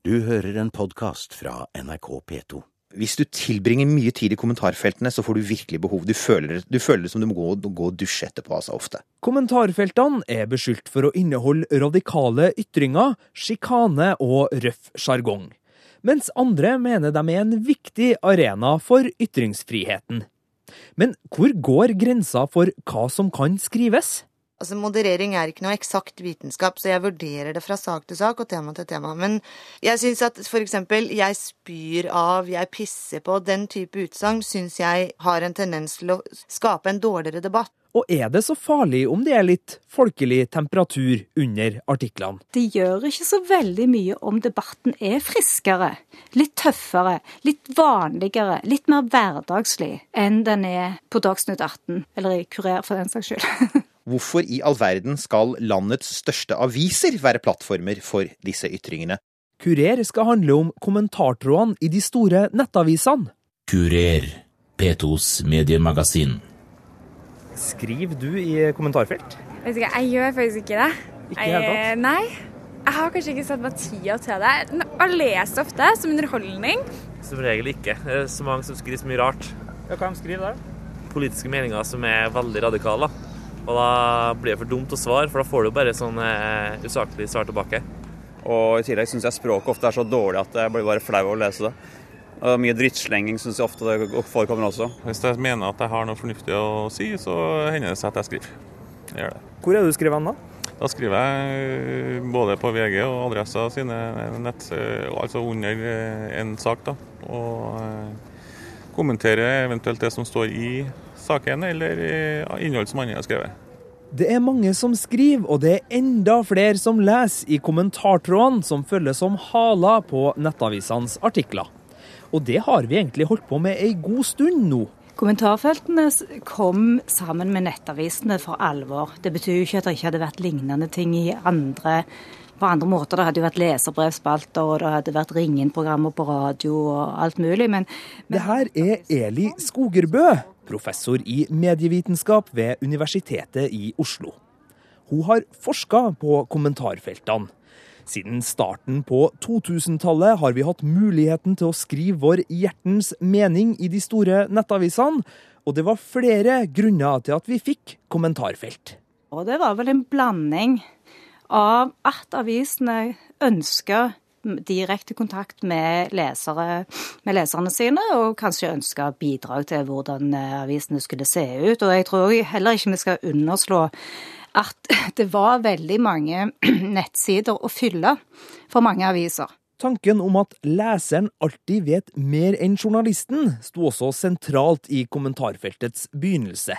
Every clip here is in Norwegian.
Du hører en podkast fra NRK P2. Hvis du tilbringer mye tid i kommentarfeltene, så får du virkelig behov. Du føler, du føler det som du må gå, gå og dusje etterpå, altså, ofte. Kommentarfeltene er beskyldt for å inneholde radikale ytringer, sjikane og røff sjargong. Mens andre mener de er en viktig arena for ytringsfriheten. Men hvor går grensa for hva som kan skrives? Altså, Moderering er ikke noe eksakt vitenskap, så jeg vurderer det fra sak til sak og tema til tema. Men jeg syns at for eksempel 'jeg spyr av', 'jeg pisser på', den type utsagn syns jeg har en tendens til å skape en dårligere debatt. Og er det så farlig om det er litt folkelig temperatur under artiklene? Det gjør ikke så veldig mye om debatten er friskere, litt tøffere, litt vanligere, litt mer hverdagslig enn den er på Dagsnytt 18, eller i Kurer for den saks skyld. Hvorfor i all verden skal landets største aviser være plattformer for disse ytringene? Kurer skal handle om kommentartrådene i de store nettavisene. Kurer, P2s mediemagasin. Skriver du i kommentarfelt? Vet ikke, Jeg gjør faktisk ikke det. Ikke i hele tatt? Nei. Jeg har kanskje ikke satt meg tida til det. Jeg leser ofte som underholdning. Som regel ikke. Det er så mange som skriver så mye rart. Ja, Hva de skriver da? Politiske meninger som er veldig radikale. da. Og da blir det for dumt å svare, for da får du bare sånn eh, usaklig svar tilbake. Og i tillegg syns jeg språket ofte er så dårlig at jeg blir bare flau av å lese det. Og mye drittslenging syns jeg ofte det forekommer også. Hvis jeg mener at jeg har noe fornuftig å si, så hender det seg at jeg skriver. Jeg gjør det. Hvor er du skriver hen, da? Da skriver jeg både på VG og Adressa sine nett, altså under eh, en sak, da. Og kommenterer eventuelt det som står i saken, eller eh, innhold som andre har skrevet. Det er mange som skriver, og det er enda flere som leser i kommentartrådene som følger som haler på nettavisenes artikler. Og det har vi egentlig holdt på med ei god stund nå. Kommentarfeltene kom sammen med nettavisene for alvor. Det betyr jo ikke at det ikke hadde vært lignende ting i andre, på andre måter. Det hadde jo vært leserbrevspalter, og det hadde vært ring-inn-programmer på radio og alt mulig. Men, Det her er Eli Skogerbø, professor i medievitenskap ved Universitetet i Oslo. Hun har forska på kommentarfeltene. Siden starten på 2000-tallet har vi hatt muligheten til å skrive vår hjertens mening i de store nettavisene, og det var flere grunner til at vi fikk kommentarfelt. og det var vel en blanding av at avisene ønsker direkte kontakt med, lesere, med leserne sine, og kanskje ønsker bidrag til hvordan eh, avisene skulle se ut. Og jeg tror heller ikke vi skal underslå at det var veldig mange nettsider å fylle for mange aviser. Tanken om at leseren alltid vet mer enn journalisten, sto også sentralt i kommentarfeltets begynnelse.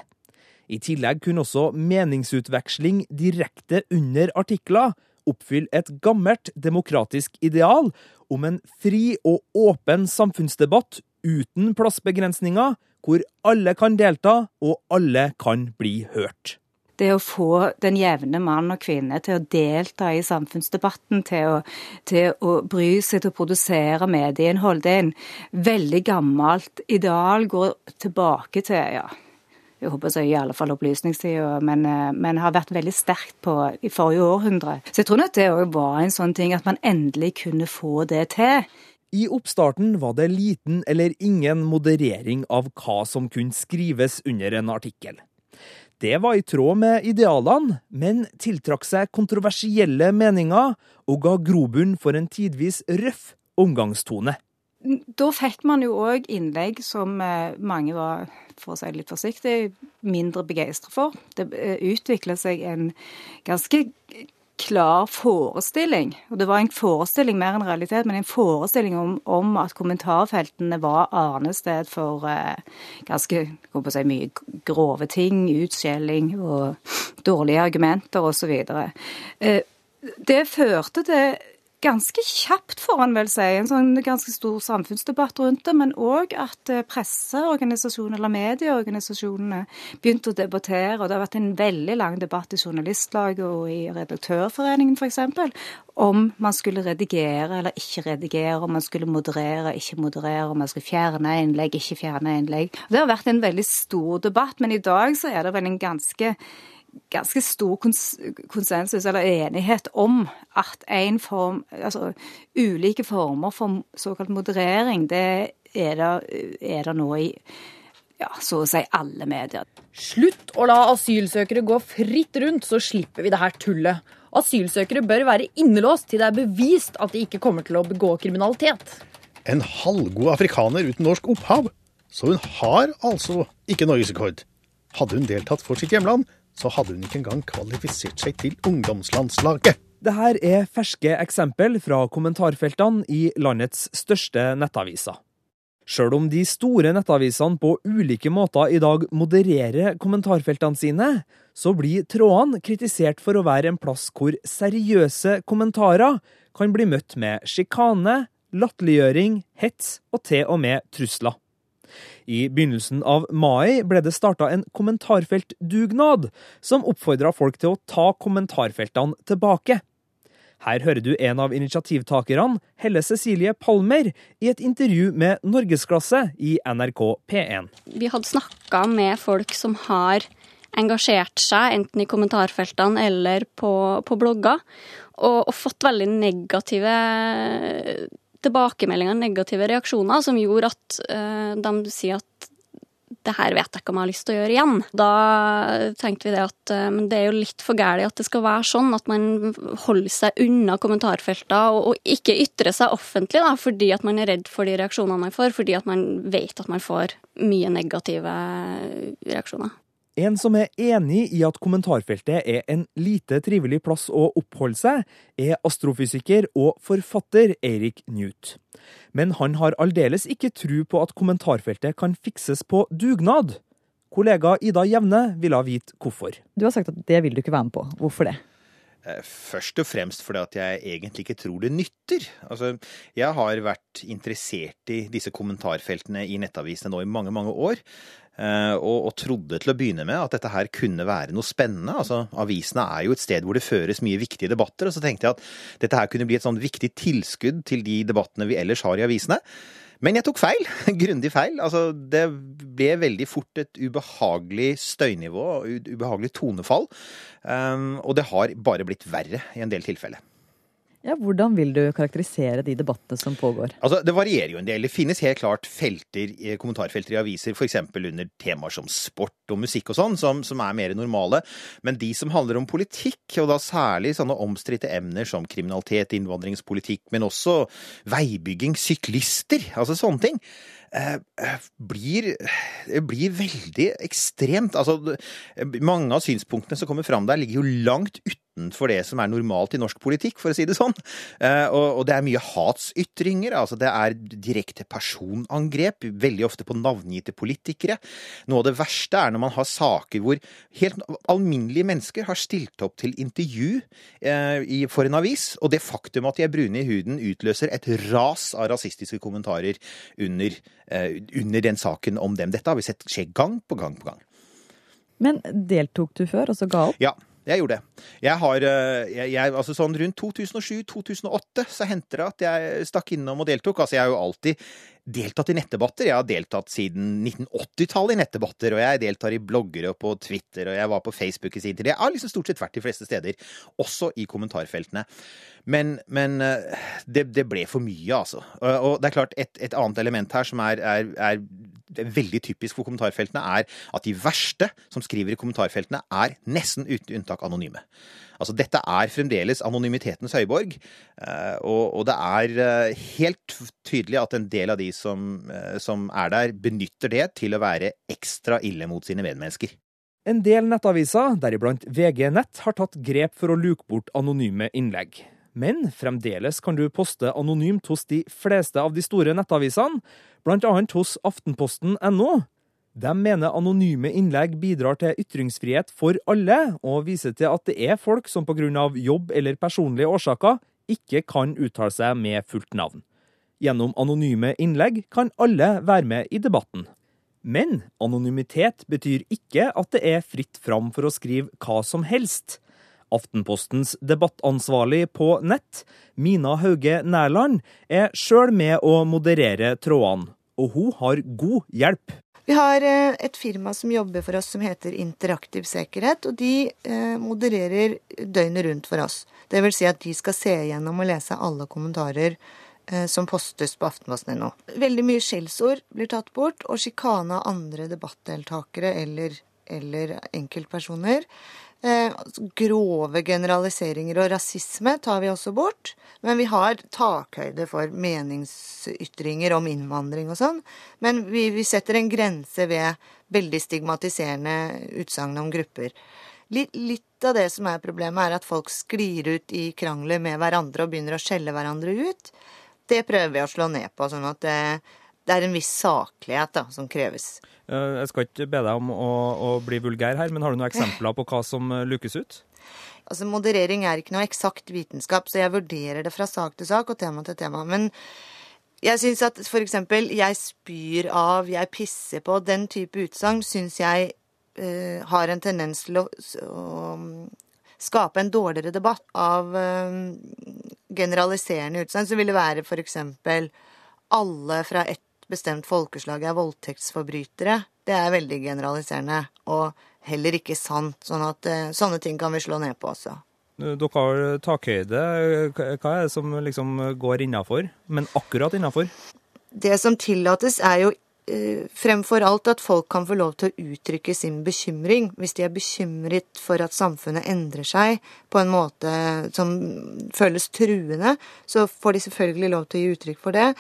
I tillegg kunne også meningsutveksling direkte under artikler oppfylle et gammelt demokratisk ideal om en fri og åpen samfunnsdebatt uten plassbegrensninger, hvor alle kan delta og alle kan bli hørt. Det å få den jevne mann og kvinne til å delta i samfunnsdebatten, til å, til å bry seg til å produsere medieinnhold, det er en veldig gammelt ideal. Går tilbake til ja, jeg håper så i alle fall opplysningstida, men, eh, men har vært veldig sterkt på i forrige århundre. Så jeg tror nok det òg var en sånn ting at man endelig kunne få det til. I oppstarten var det liten eller ingen moderering av hva som kunne skrives under en artikkel. Det var i tråd med idealene, men tiltrakk seg kontroversielle meninger og ga grobunn for en tidvis røff omgangstone. Da fikk man jo òg innlegg som eh, mange var, for å si det litt forsiktig, mindre begeistra for. Det eh, utvikla seg en ganske klar forestilling, og det var en forestilling mer enn realitet, men en forestilling om, om at kommentarfeltene var arnested for eh, ganske si, mye grove ting, utskjelling og dårlige argumenter osv. Eh, det førte til ganske kjapt, får en vel si, en sånn ganske stor samfunnsdebatt rundt det, men òg at eh, presseorganisasjonene eller medieorganisasjonene begynte å debattere. og Det har vært en veldig lang debatt i Journalistlaget og i Redaktørforeningen f.eks. om man skulle redigere eller ikke redigere, om man skulle moderere, ikke moderere, om man skulle fjerne innlegg, ikke fjerne innlegg. Det har vært en veldig stor debatt, men i dag så er det vel en ganske ganske stor kons konsensus eller enighet om at en form, altså ulike former for såkalt moderering, det er det, er det nå i ja, så å si alle medier. Slutt å la asylsøkere gå fritt rundt, så slipper vi det her tullet. Asylsøkere bør være innelåst til det er bevist at de ikke kommer til å begå kriminalitet. En halvgod afrikaner uten norsk opphav. Så hun har altså ikke norgesrekord. Hadde hun deltatt for sitt hjemland, så hadde hun ikke engang kvalifisert seg til ungdomslandslaget. Det her er ferske eksempel fra kommentarfeltene i landets største nettaviser. Sjøl om de store nettavisene på ulike måter i dag modererer kommentarfeltene sine, så blir trådene kritisert for å være en plass hvor seriøse kommentarer kan bli møtt med sjikane, latterliggjøring, hets og til og med trusler. I begynnelsen av mai ble det starta en kommentarfeltdugnad, som oppfordra folk til å ta kommentarfeltene tilbake. Her hører du en av initiativtakerne, Helle Cecilie Palmer, i et intervju med Norgesklasse i NRK P1. Vi hadde snakka med folk som har engasjert seg, enten i kommentarfeltene eller på, på blogger, og, og, fått veldig negative tilbakemeldinger, negative reaksjoner, som gjorde at uh, de sier at det her vet jeg ikke om jeg har lyst til å gjøre igjen. Da tenkte vi det at men det er jo litt for galt at det skal være sånn at man holder seg unna kommentarfelter og, og ikke ytrer seg offentlig da, fordi at man er redd for de reaksjonene man får, fordi at man vet at man får mye negative reaksjoner. En som er enig i at kommentarfeltet er en lite trivelig plass å oppholde seg, er astrofysiker og forfatter Eirik Newt. Men han har aldeles ikke tro på at kommentarfeltet kan fikses på dugnad. Kollega Ida Jevne ville vite hvorfor. Du har sagt at det vil du ikke være med på. Hvorfor det? Eh, først og fremst fordi at jeg egentlig ikke tror det nytter. Altså, jeg har vært interessert i disse kommentarfeltene i nettavisene nå i mange, mange år. Eh, og, og, trodde til å begynne med at dette her kunne være noe spennende. Altså, Avisene er jo et sted hvor det føres mye viktige debatter, og så tenkte jeg at dette her kunne bli et sånn viktig tilskudd til de debattene vi ellers har i avisene. Men jeg tok feil. Grundig feil. Altså, det ble veldig fort et ubehagelig støynivå, ubehagelig tonefall. Um, og det har bare blitt verre i en del tilfeller. Ja, Hvordan vil du karakterisere de debattene som pågår? Altså, Det varierer jo en del. Det finnes helt klart felter, kommentarfelter i aviser, f.eks. under temaer som sport og musikk og sånn, som, som, er mer normale. Men de som handler om politikk, og da særlig sånne omstridte emner som kriminalitet, innvandringspolitikk, men også veibygging, syklister, altså sånne ting, eh, eh blir, blir, veldig ekstremt. Altså, mange av synspunktene som kommer fram der, ligger jo langt ute utenfor det som er normalt i norsk politikk, for å si det sånn. Eh, og det er mye hatsytringer. altså Det er direkte personangrep, veldig ofte på navngitte politikere. Noe av det verste er når man har saker hvor helt alminnelige mennesker har stilt opp til intervju eh, for en avis, og det faktum at de er brune i huden utløser et ras av rasistiske kommentarer under, eh, under den saken om dem. Dette har vi sett skje gang på gang på gang. Men deltok du før, og så ga opp? Ja, jeg gjorde det. Jeg har eh, jeg, jeg, altså sånn Rundt 2007-2008 så hendte det at jeg stakk innom og deltok. Altså, jeg er jo alltid deltatt i nettdebatter. Jeg har deltatt siden 1980-tallet i nettdebatter, og jeg deltar i blogger og på Twitter, og jeg var på Facebook i sin tid. Jeg har liksom stort sett vært de fleste steder, også i kommentarfeltene. Men, men eh, det, det, ble for mye, altså. Og det er klart, et, et annet element her som er, er, er veldig typisk for kommentarfeltene, er at de verste som skriver i kommentarfeltene, er nesten uten unntak anonyme. Altså, dette er fremdeles anonymitetens høyborg, eh, og, og det er eh, helt tydelig at en del av de som, eh, som er der, benytter det til å være ekstra ille mot sine medmennesker. En del nettaviser, deriblant VG Nett, har tatt grep for å luke bort anonyme innlegg. Men fremdeles kan du poste anonymt hos de fleste av de store nettavisene, bl.a. hos aftenposten.no, de mener anonyme innlegg bidrar til ytringsfrihet for alle, og viser til at det er folk som pga. jobb eller personlige årsaker ikke kan uttale seg med fullt navn. Gjennom anonyme innlegg kan alle være med i debatten. Men anonymitet betyr ikke at det er fritt fram for å skrive hva som helst. Aftenpostens debattansvarlig på nett, Mina Hauge Nærland, er sjøl med å moderere trådene, og hun har god hjelp. Vi har eh, et firma som jobber for oss som heter Interaktiv sikkerhet, og de eh, modererer døgnet rundt for oss. Det vil si at de skal se gjennom og lese alle kommentarer eh, som postes på aftenposten.no. Veldig mye skjellsord blir tatt bort, og sjikane av andre debattdeltakere eller, eller enkeltpersoner. Eh, grove generaliseringer og rasisme tar vi også bort. Men vi har takhøyde for meningsytringer om innvandring og sånn. Men vi, vi setter en grense ved veldig stigmatiserende utsagn om grupper. Litt, litt av det som er problemet, er at folk sklir ut i krangler med hverandre og begynner å skjelle hverandre ut. Det prøver vi å slå ned på, sånn at det, det er en viss saklighet da, som kreves. Eh, Jeg skal ikke be deg om å, å bli vulgær her, men har du noen eksempler på hva som eh, lukes ut? Altså, Moderering er ikke noe eksakt vitenskap, så jeg vurderer det fra sak til sak og tema til tema. Men jeg syns at eksempel 'jeg spyr av', 'jeg pisser på', den type utsagn syns jeg uh, har en tendens til å, å mm, skape en dårligere debatt av eh, generaliserende utsagn. Så vil det være eksempel 'alle fra et bestemt folkeslag er voldtektsforbrytere'. Det er veldig generaliserende. og heller ikke sant. Sånn at eh, sånne ting kan vi slå ned på også. Eh, Dere har takhøyde. Hva er det som liksom går innafor, men akkurat innafor? Det som tillates, er jo eh, fremfor alt at folk kan få lov til å uttrykke sin bekymring. Hvis de er bekymret for at samfunnet endrer seg på en måte som føles truende, så får de selvfølgelig lov til å gi uttrykk for det.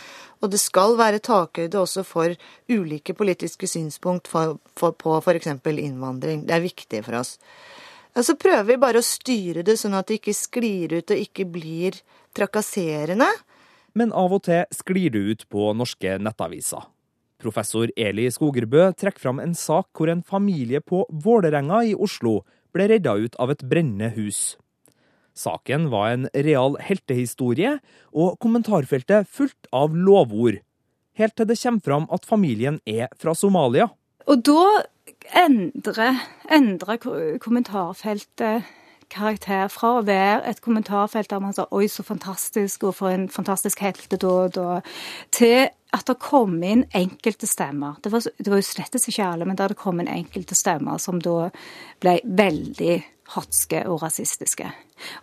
Og det skal være takhøyde også for ulike politiske synspunkt for, for, på f.eks. innvandring. Det er viktig for oss. Og så prøver vi bare å styre det sånn at det ikke sklir ut og ikke blir trakasserende. Men av og til sklir det ut på norske nettaviser. Professor Eli Skogerbø trekker fram en sak hvor en familie på Vålerenga i Oslo ble redda ut av et brennende hus. Saken var en real heltehistorie, og kommentarfeltet fullt av lovord. Helt til det kommer fram at familien er fra Somalia. Og da endrer, endrer kommentarfeltet karakter fra å være et kommentarfelt der man sa 'oi, så fantastisk', og 'for en fantastisk heltedåd', og til at det kom inn enkelte stemmer. Det var, det var jo slettes ikke alle, men det det kom inn enkelte stemmer som da ble veldig hatske og rasistiske.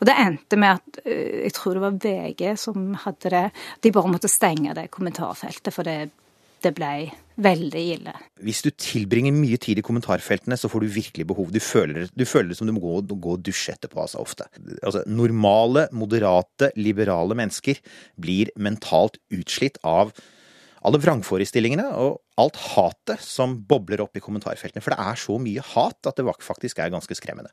Og det endte med at øh, jeg tror det var VG som hadde det. De bare måtte stenge det kommentarfeltet, for det, det ble veldig ille. Hvis du tilbringer mye tid i kommentarfeltene, så får du virkelig behov. Du føler, du føler det som du må gå, gå og dusje etterpå, altså ofte. Altså, normale, moderate, liberale mennesker blir mentalt utslitt av alle vrangforestillingene og alt hatet som bobler opp i kommentarfeltene. For det er så mye hat at det faktisk er ganske skremmende.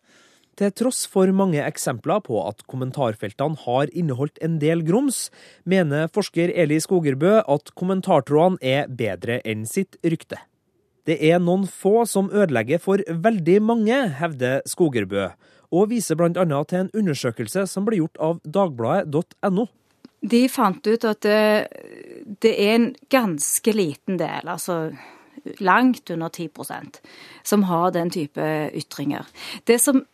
Til tross for mange eksempler på at kommentarfeltene har inneholdt en del grums, mener forsker Eli Skogerbø at kommentartrådene er bedre enn sitt rykte. Det er noen få som ødelegger for veldig mange, hevder Skogerbø, og viser bl.a. til en undersøkelse som ble gjort av dagbladet.no. De fant ut at det, det er en ganske liten del, altså langt under 10% som har den type ytringer. Det som,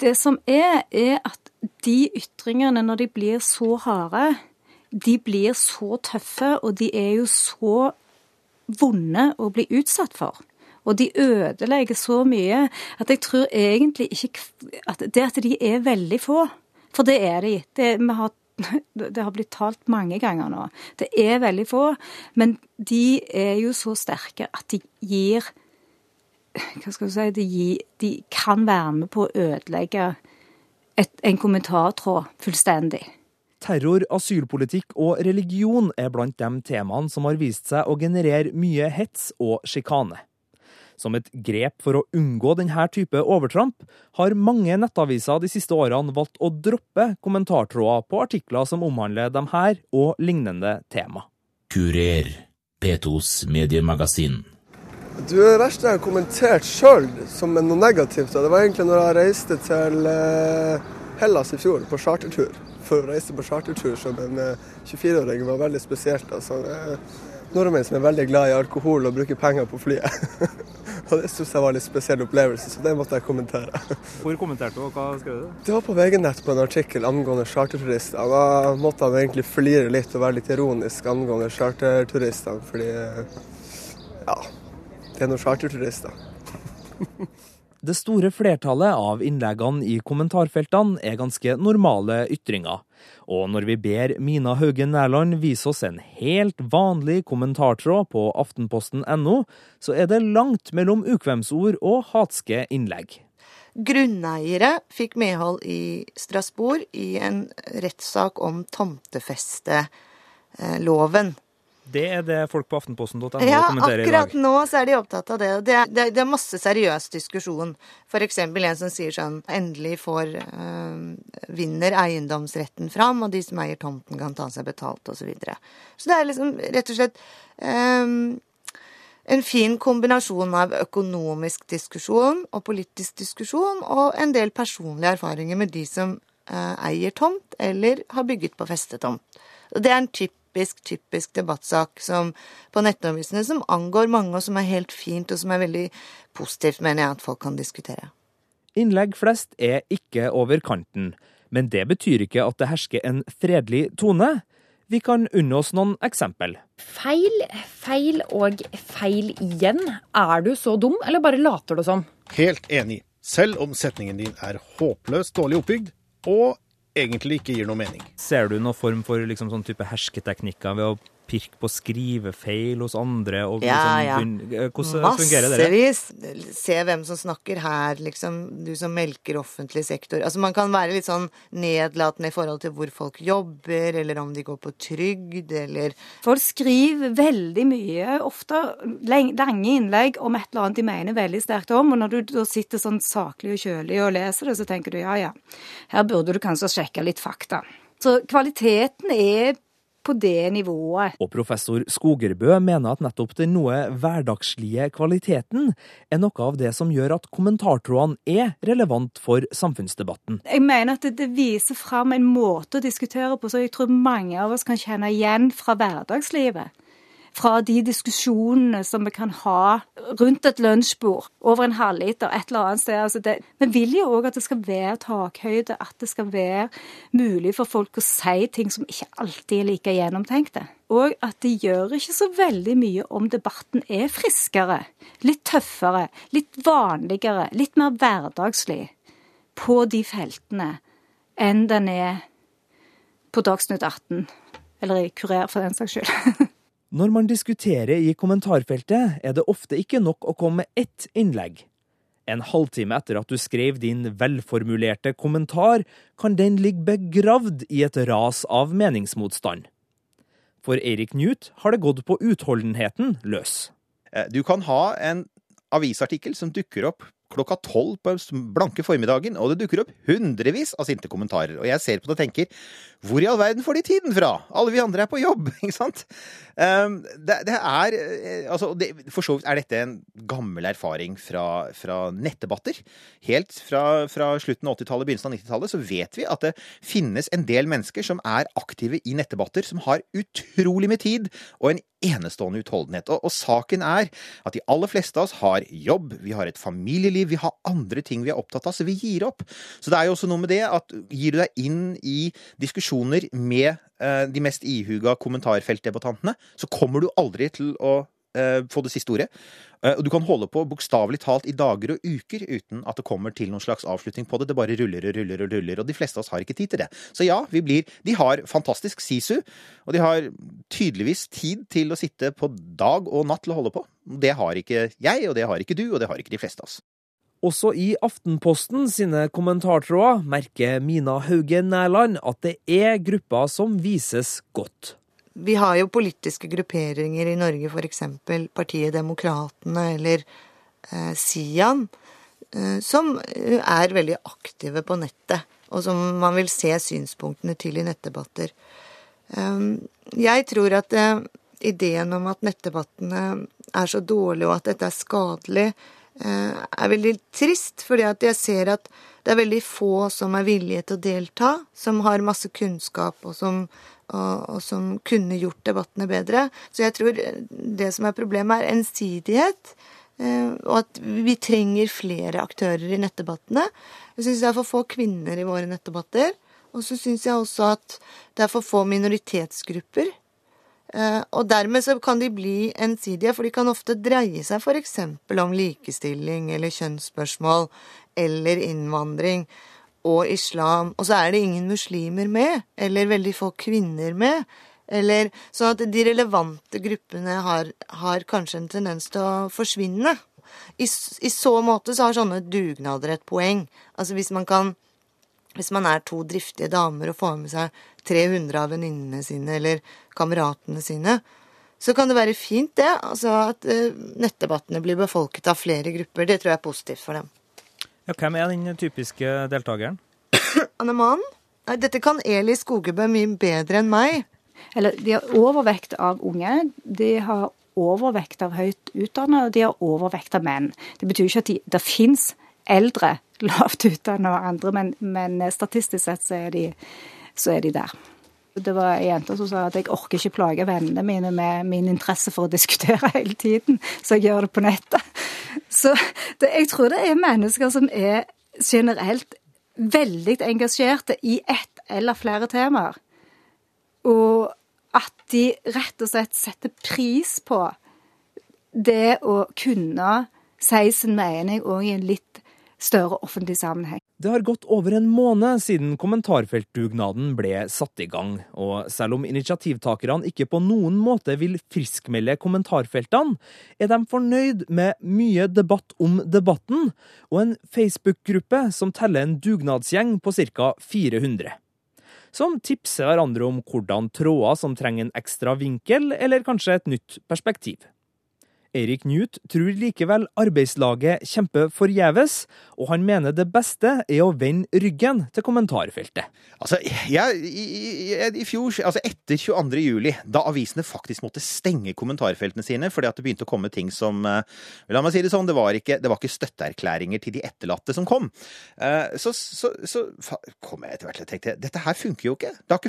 det som er, er at de ytringene, når de blir så harde, de blir så tøffe, og de er jo så vonde å bli utsatt for. Og de ødelegger så mye at jeg tror egentlig ikke at det at de er veldig få, for det er de. Det, vi har det har blitt talt mange ganger nå. Det er veldig få, men de er jo så sterke at de gir Hva skal du si De, gir, de kan være med på å ødelegge et, en kommentartråd fullstendig. Terror, asylpolitikk og religion er blant de temaene som har vist seg å generere mye hets og sjikane. Som et grep for å unngå denne type overtramp, har mange nettaviser de siste årene valgt å droppe kommentartråder på artikler som omhandler de her og lignende tema. Kurer, P2s mediemagasin. Du, Det verste jeg har kommentert sjøl som noe negativt, det var egentlig når jeg reiste til eh, Hellas i fjor på chartertur. For å reise på chartertur som en eh, 24-åring var veldig spesielt. Altså, eh, Nordmenn som er veldig glad i alkohol og bruker penger på flyet. og Det syns jeg var en litt spesiell opplevelse, så det måtte jeg kommentere. Hvor kommenterte du, og hva skrev du? Det var på VG-nett på en artikkel angående charterturister. Da måtte han egentlig flire litt og være litt ironisk angående charterturistene, fordi ja, det er noen charterturister. Det store flertallet av innleggene i kommentarfeltene er ganske normale ytringer. Og når vi ber Mina Haugen Nærland vise oss en helt vanlig kommentartråd på aftenposten.no, så er det langt mellom ukvemsord og hatske innlegg. Grunneiere fikk medhold i Strasbourg i en rettssak om tomtefesteloven. Det er det folk på aftenposten.no Ja, kommenterer i dag. akkurat nå så er de opptatt av det. Det er, det er, det er masse seriøs diskusjon. Eksempel en som sier sånn Endelig får øh, vinner eiendomsretten fram, og de som eier tomten kan ta seg betalt, osv. Så, videre. så det er liksom rett og slett øh, en fin kombinasjon av økonomisk diskusjon og politisk diskusjon, og en del personlige erfaringer med de som øh, eier tomt eller har bygget på festetomt. Det er en typisk, typisk debattsak som, på nettavisene som angår mange, og som er helt fint, og som er veldig positivt, mener jeg, at folk kan diskutere. Innlegg flest er ikke over kanten, men det betyr ikke at det hersker en fredelig tone. Vi kan unne oss noen eksempel. Feil, feil og feil igjen. Er du så dum, eller bare later du som? Helt enig. Selv om setningen din er håpløst dårlig oppbygd, og egentlig ikke gir noe mening. Ser du noen form for liksom, sånn type hersketeknikker ved å pirke på skrivefeil hos andre? Og, Ja, liksom ja. begynne- Hvordan fungerer det? Massevis. Se hvem som snakker her, liksom. Du som melker offentlig sektor. Altså Man kan være litt sånn nedlatende i forhold til hvor folk jobber, eller om de går på trygd, eller Folk skriver veldig mye, ofte lange innlegg om et eller annet de mener veldig sterkt om, og når du da sitter sånn saklig og kjølig og leser det, så tenker du ja ja, her burde du kanskje sjekke litt fakta. Så kvaliteten er på det nivået. Og professor Skogerbø mener at nettopp den noe hverdagslige kvaliteten er noe av det som gjør at kommentartrådene er relevant for samfunnsdebatten. Jeg mener at det, det viser fram en måte å diskutere på som jeg tror mange av oss kan kjenne igjen fra hverdagslivet. Fra de diskusjonene som vi kan ha rundt et lunsjbord over en halvliter et eller annet sted. Altså det, vi vil jo òg at det skal være takhøyde, at det skal være mulig for folk å si ting som ikke alltid er like gjennomtenkte. Og at det gjør ikke så veldig mye om debatten er friskere, litt tøffere, litt vanligere, litt mer hverdagslig på de feltene enn den er på Dagsnytt 18. Eller i Kurer, for den saks skyld. Når man diskuterer i kommentarfeltet, er det ofte ikke nok å komme med ett innlegg. En halvtime etter at du skrev din velformulerte kommentar, kan den ligge begravd i et ras av meningsmotstand. For Eirik Newt har det gått på utholdenheten løs. Eh, Du kan ha en avisartikkel som dukker opp klokka tolv på blanke formiddagen, og det dukker opp hundrevis av sinte kommentarer. Og jeg ser på det og tenker hvor i all verden får de tiden fra? Alle vi andre er på jobb, ikke sant? Um, det, det er eh, altså, det, For så vidt er dette en gammel erfaring fra, fra nettdebatter. Helt fra, fra slutten av 80-tallet, begynnelsen av 90-tallet, så vet vi at det finnes en del mennesker som er aktive i nettdebatter, som har utrolig med tid og en enestående utholdenhet. Og, og saken er at de aller fleste av oss har jobb, vi har et familieliv, vi har andre ting vi er opptatt av, så vi gir opp. Så det er jo også noe med det at gir du deg inn i diskusjoner med eh, de mest ihuga kommentarfeltdebattantene, så kommer du aldri til å eh, få det siste ordet. Eh, og du kan holde på bokstavelig talt i dager og uker uten at det kommer til noen slags avslutning på det. Det bare ruller og ruller og ruller, og de fleste av oss har ikke tid til det. Så ja, vi blir De har fantastisk sisu, og de har tydeligvis tid til å sitte på dag og natt til å holde på. Det har ikke jeg, og det har ikke du, og det har ikke de fleste av oss. Også i Aftenposten sine kommentartråder merker Mina Hauge Nærland at det er grupper som vises godt. Vi har jo politiske grupperinger i Norge, f.eks. Partiet Demokratene eller eh, Sian, eh, som er veldig aktive på nettet, og som man vil se synspunktene til i nettdebatter. Eh, jeg tror at eh, ideen om at nettdebattene er så dårlige, og at dette er skadelig, eh, er veldig trist, fordi at jeg ser at det er veldig få som er villige til å delta, som har masse kunnskap, og som, og, og som kunne gjort debattene bedre. Så jeg tror det som er problemet, er ensidighet. eh, Og at vi trenger flere aktører i nettdebattene. Jeg syns det er for få kvinner i våre nettdebatter. Og så syns jeg også at det er for få minoritetsgrupper. Eh, og dermed så kan de bli ensidige, for de kan ofte dreie seg f.eks. om likestilling eller kjønnsspørsmål eller innvandring og islam, og så er det ingen muslimer med, eller veldig få kvinner med. Eller, sånn at de relevante gruppene har, har kanskje en tendens til å forsvinne. I, I, så måte så har sånne dugnader et poeng. Altså hvis man kan Hvis man er to driftige damer og får med seg 300 av venninnene sine eller kameratene sine, så kan det være fint, det. Altså at uh, nettdebattene blir befolket av flere grupper. Det tror jeg er positivt for dem. Ja, hvem er den typiske deltakeren? Anne Mann? Nei, dette kan Eli Skogebø mye bedre enn meg. Eller de har overvekt av unge. De har overvekt av høyt utdannede, og de har overvekt av menn. Det betyr ikke at de, det fins eldre lavt utdannede og andre, men, men, statistisk sett så er, de, så er de der. Det var ei jente som sa at jeg orker ikke plage vennene mine med min interesse for å diskutere hele tiden, så jeg gjør det på nettet. Så det, jeg tror det er mennesker som er generelt veldig engasjerte i ett eller flere temaer. Og at de rett og slett setter pris på det å kunne si sin mening òg i en litt større offentlig sammenheng. Det har gått over en måned siden kommentarfeltdugnaden ble satt i gang, og selv om initiativtakerne ikke på noen måte vil friskmelde kommentarfeltene, er de fornøyd med mye debatt om debatten, og en Facebook-gruppe som teller en dugnadsgjeng på ca. 400 som tipser hverandre om hvordan tråder som trenger en ekstra vinkel, eller kanskje et nytt perspektiv. Erik Newt tror likevel arbeidslaget kjemper forgjeves, og han mener det beste er å vende ryggen til kommentarfeltet. Altså, jeg, i, i, fjor, altså etter 22. juli, da avisene faktisk måtte stenge kommentarfeltene sine fordi at det begynte å komme ting som eh, La meg si det sånn, det var ikke, det var ikke støtteerklæringer til de etterlatte som kom. Eh, så, så, så kom jeg etter hvert og tenkte dette her funker jo ikke. Det har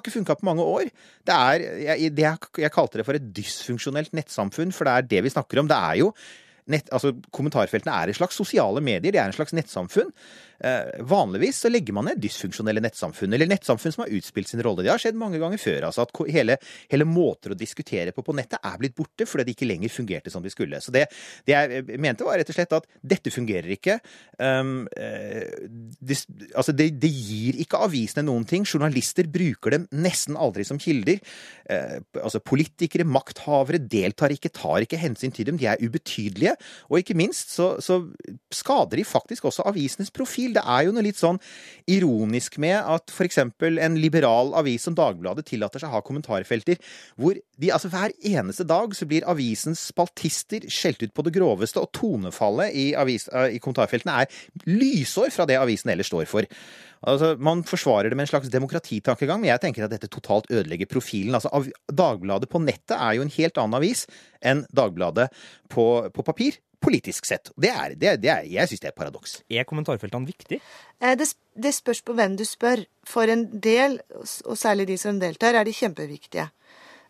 ikke funka på mange år. Det er, jeg, det, jeg kalte det for et dysfunksjonelt nettsamfunn. for det er det vi snakker om. Det er jo nett, altså, kommentarfeltene er en slags sosiale medier, de er en slags nettsamfunn. Eh, vanligvis så legger man ned dysfunksjonelle nettsamfunn, eller nettsamfunn som har utspilt sin rolle. Det har skjedd mange ganger før. altså At hele, hele måter å diskutere på på nettet er blitt borte fordi det ikke lenger fungerte som de skulle. Så det, det jeg mente var rett og slett at dette fungerer ikke. Um, det, altså det, det, gir ikke avisene noen ting. Journalister bruker dem nesten aldri som kilder. Uh, altså Politikere, makthavere, deltar ikke, tar ikke hensyn til dem. De er ubetydelige. Og ikke minst så, så skader de faktisk også avisenes profil tvil. Det er jo noe litt sånn ironisk med at f.eks. en liberal avis som Dagbladet tillater seg å ha kommentarfelter hvor de, altså hver eneste dag så blir avisens spaltister skjelt ut på det groveste, og tonefallet i, avis, eh, i kommentarfeltene er lysår fra det avisen ellers står for. Altså, man forsvarer det med en slags demokratitankegang, men jeg tenker at dette totalt ødelegger profilen. Altså, Dagbladet på nettet er jo en helt annen avis enn Dagbladet på, på papir politisk sett. Det er, det, det er, jeg syns det er et paradoks. Er kommentarfeltene viktig? Eh, det, det, spørs på hvem du spør. For en del, og særlig de som deltar, er de kjempeviktige.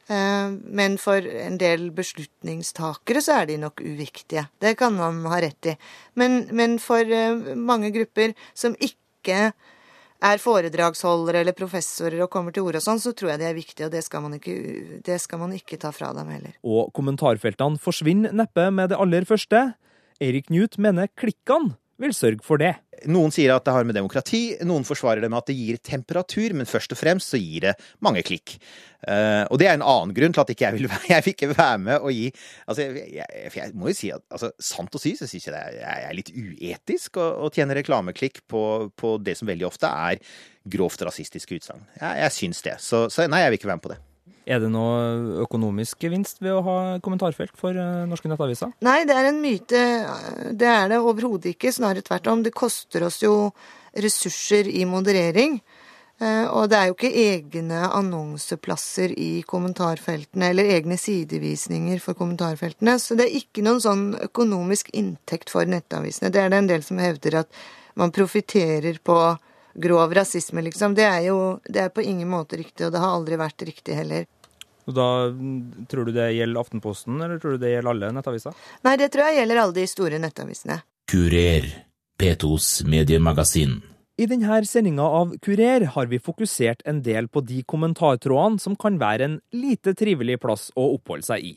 Eh, men for en del beslutningstakere så er de nok uviktige. Det kan man ha rett i. Men, men for eh, mange grupper som ikke er foredragsholdere eller professorer og kommer til orde og sånn, så tror jeg det er viktig, og det skal, ikke, det skal man ikke ta fra dem heller. Og kommentarfeltene forsvinner neppe med det aller første. Erik Newt mener klikkene vil sørge for det. Noen sier at det har med demokrati, noen forsvarer det med at det gir temperatur, men først og fremst så gir det mange klikk. Uh, og det er en annen grunn til at ikke jeg, vil, jeg fikk være med og gi altså, jeg, jeg, jeg må jo si at altså, sant å si, så syns jeg det er, er litt uetisk å, å tjene reklameklikk på, på, det som veldig ofte er grovt rasistiske utsagn. Jeg, jeg syns det. Så, så nei, jeg vil ikke være med på det. Er det noe økonomisk gevinst ved å ha kommentarfelt for eh, norske nettaviser? Nei, det er en myte. Det er det overhodet ikke. Snarere tvert om. Det koster oss jo ressurser i moderering. Eh, og det er jo ikke egne annonseplasser i kommentarfeltene, eller egne sidevisninger for kommentarfeltene. Så det er ikke noen sånn økonomisk inntekt for nettavisene. Det er det en del som hevder at man profitterer på grov rasisme, liksom. Det er jo det er på ingen måte riktig, og det har aldri vært riktig heller. Da Tror du det gjelder Aftenposten, eller tror du det gjelder alle nettaviser? Nei, det tror jeg gjelder alle de store nettavisene. Kurer, P2s mediemagasin. I denne sendinga av Kurer har vi fokusert en del på de kommentartrådene som kan være en lite trivelig plass å oppholde seg i.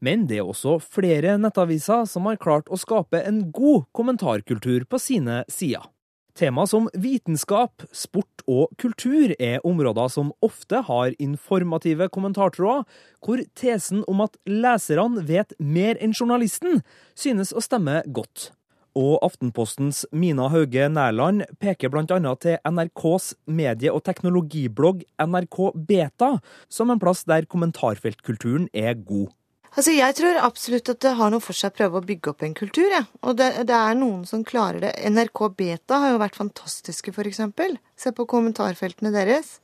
Men det er også flere nettaviser som har klart å skape en god kommentarkultur på sine sider. Tema som vitenskap, sport og kultur er områder som ofte har informative kommentartråder, hvor tesen om at leserne vet mer enn journalisten, synes å stemme godt. Og Aftenpostens Mina Hauge Nærland peker bl.a. til NRKs medie- og teknologiblogg NRK Beta som en plass der kommentarfeltkulturen er god. Altså, Jeg tror absolutt at det har noe for seg å prøve å bygge opp en kultur. Ja. Og det, det, er noen som klarer det. NRK Beta har jo vært fantastiske, f.eks. Se på kommentarfeltene deres.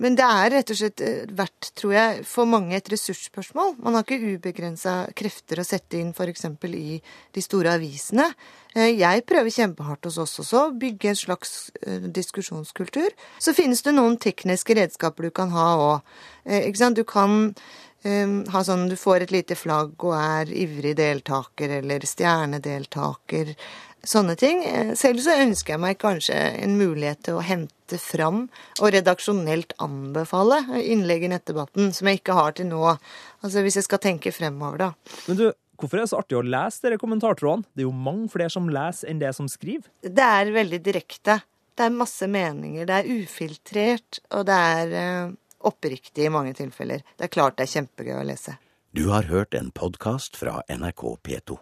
Men det er rett og slett eh, vært, tror jeg, for mange et ressursspørsmål. Man har ikke ubegrensa krefter å sette inn f.eks. i de store avisene. Eh, jeg prøver kjempehardt hos oss også, bygge en slags eh, diskusjonskultur. Så finnes det noen tekniske redskaper du kan ha òg. Du kan ha sånn du får et lite flagg og er ivrig deltaker eller stjernedeltaker sånne ting. Eh, selv så ønsker jeg meg kanskje en mulighet til å hente fram og redaksjonelt anbefale innlegg i nettdebatten, som jeg ikke har til nå. Altså hvis jeg skal tenke fremover, da. Men du, Hvorfor er det så artig å lese dere kommentartrådene? Det er jo mange flere som leser enn det som skriver. Det er veldig direkte. Det er masse meninger. Det er ufiltrert, og det er uh, oppriktig i mange tilfeller. Det er klart det er kjempegøy å lese. Du har hørt en podkast fra NRK P2.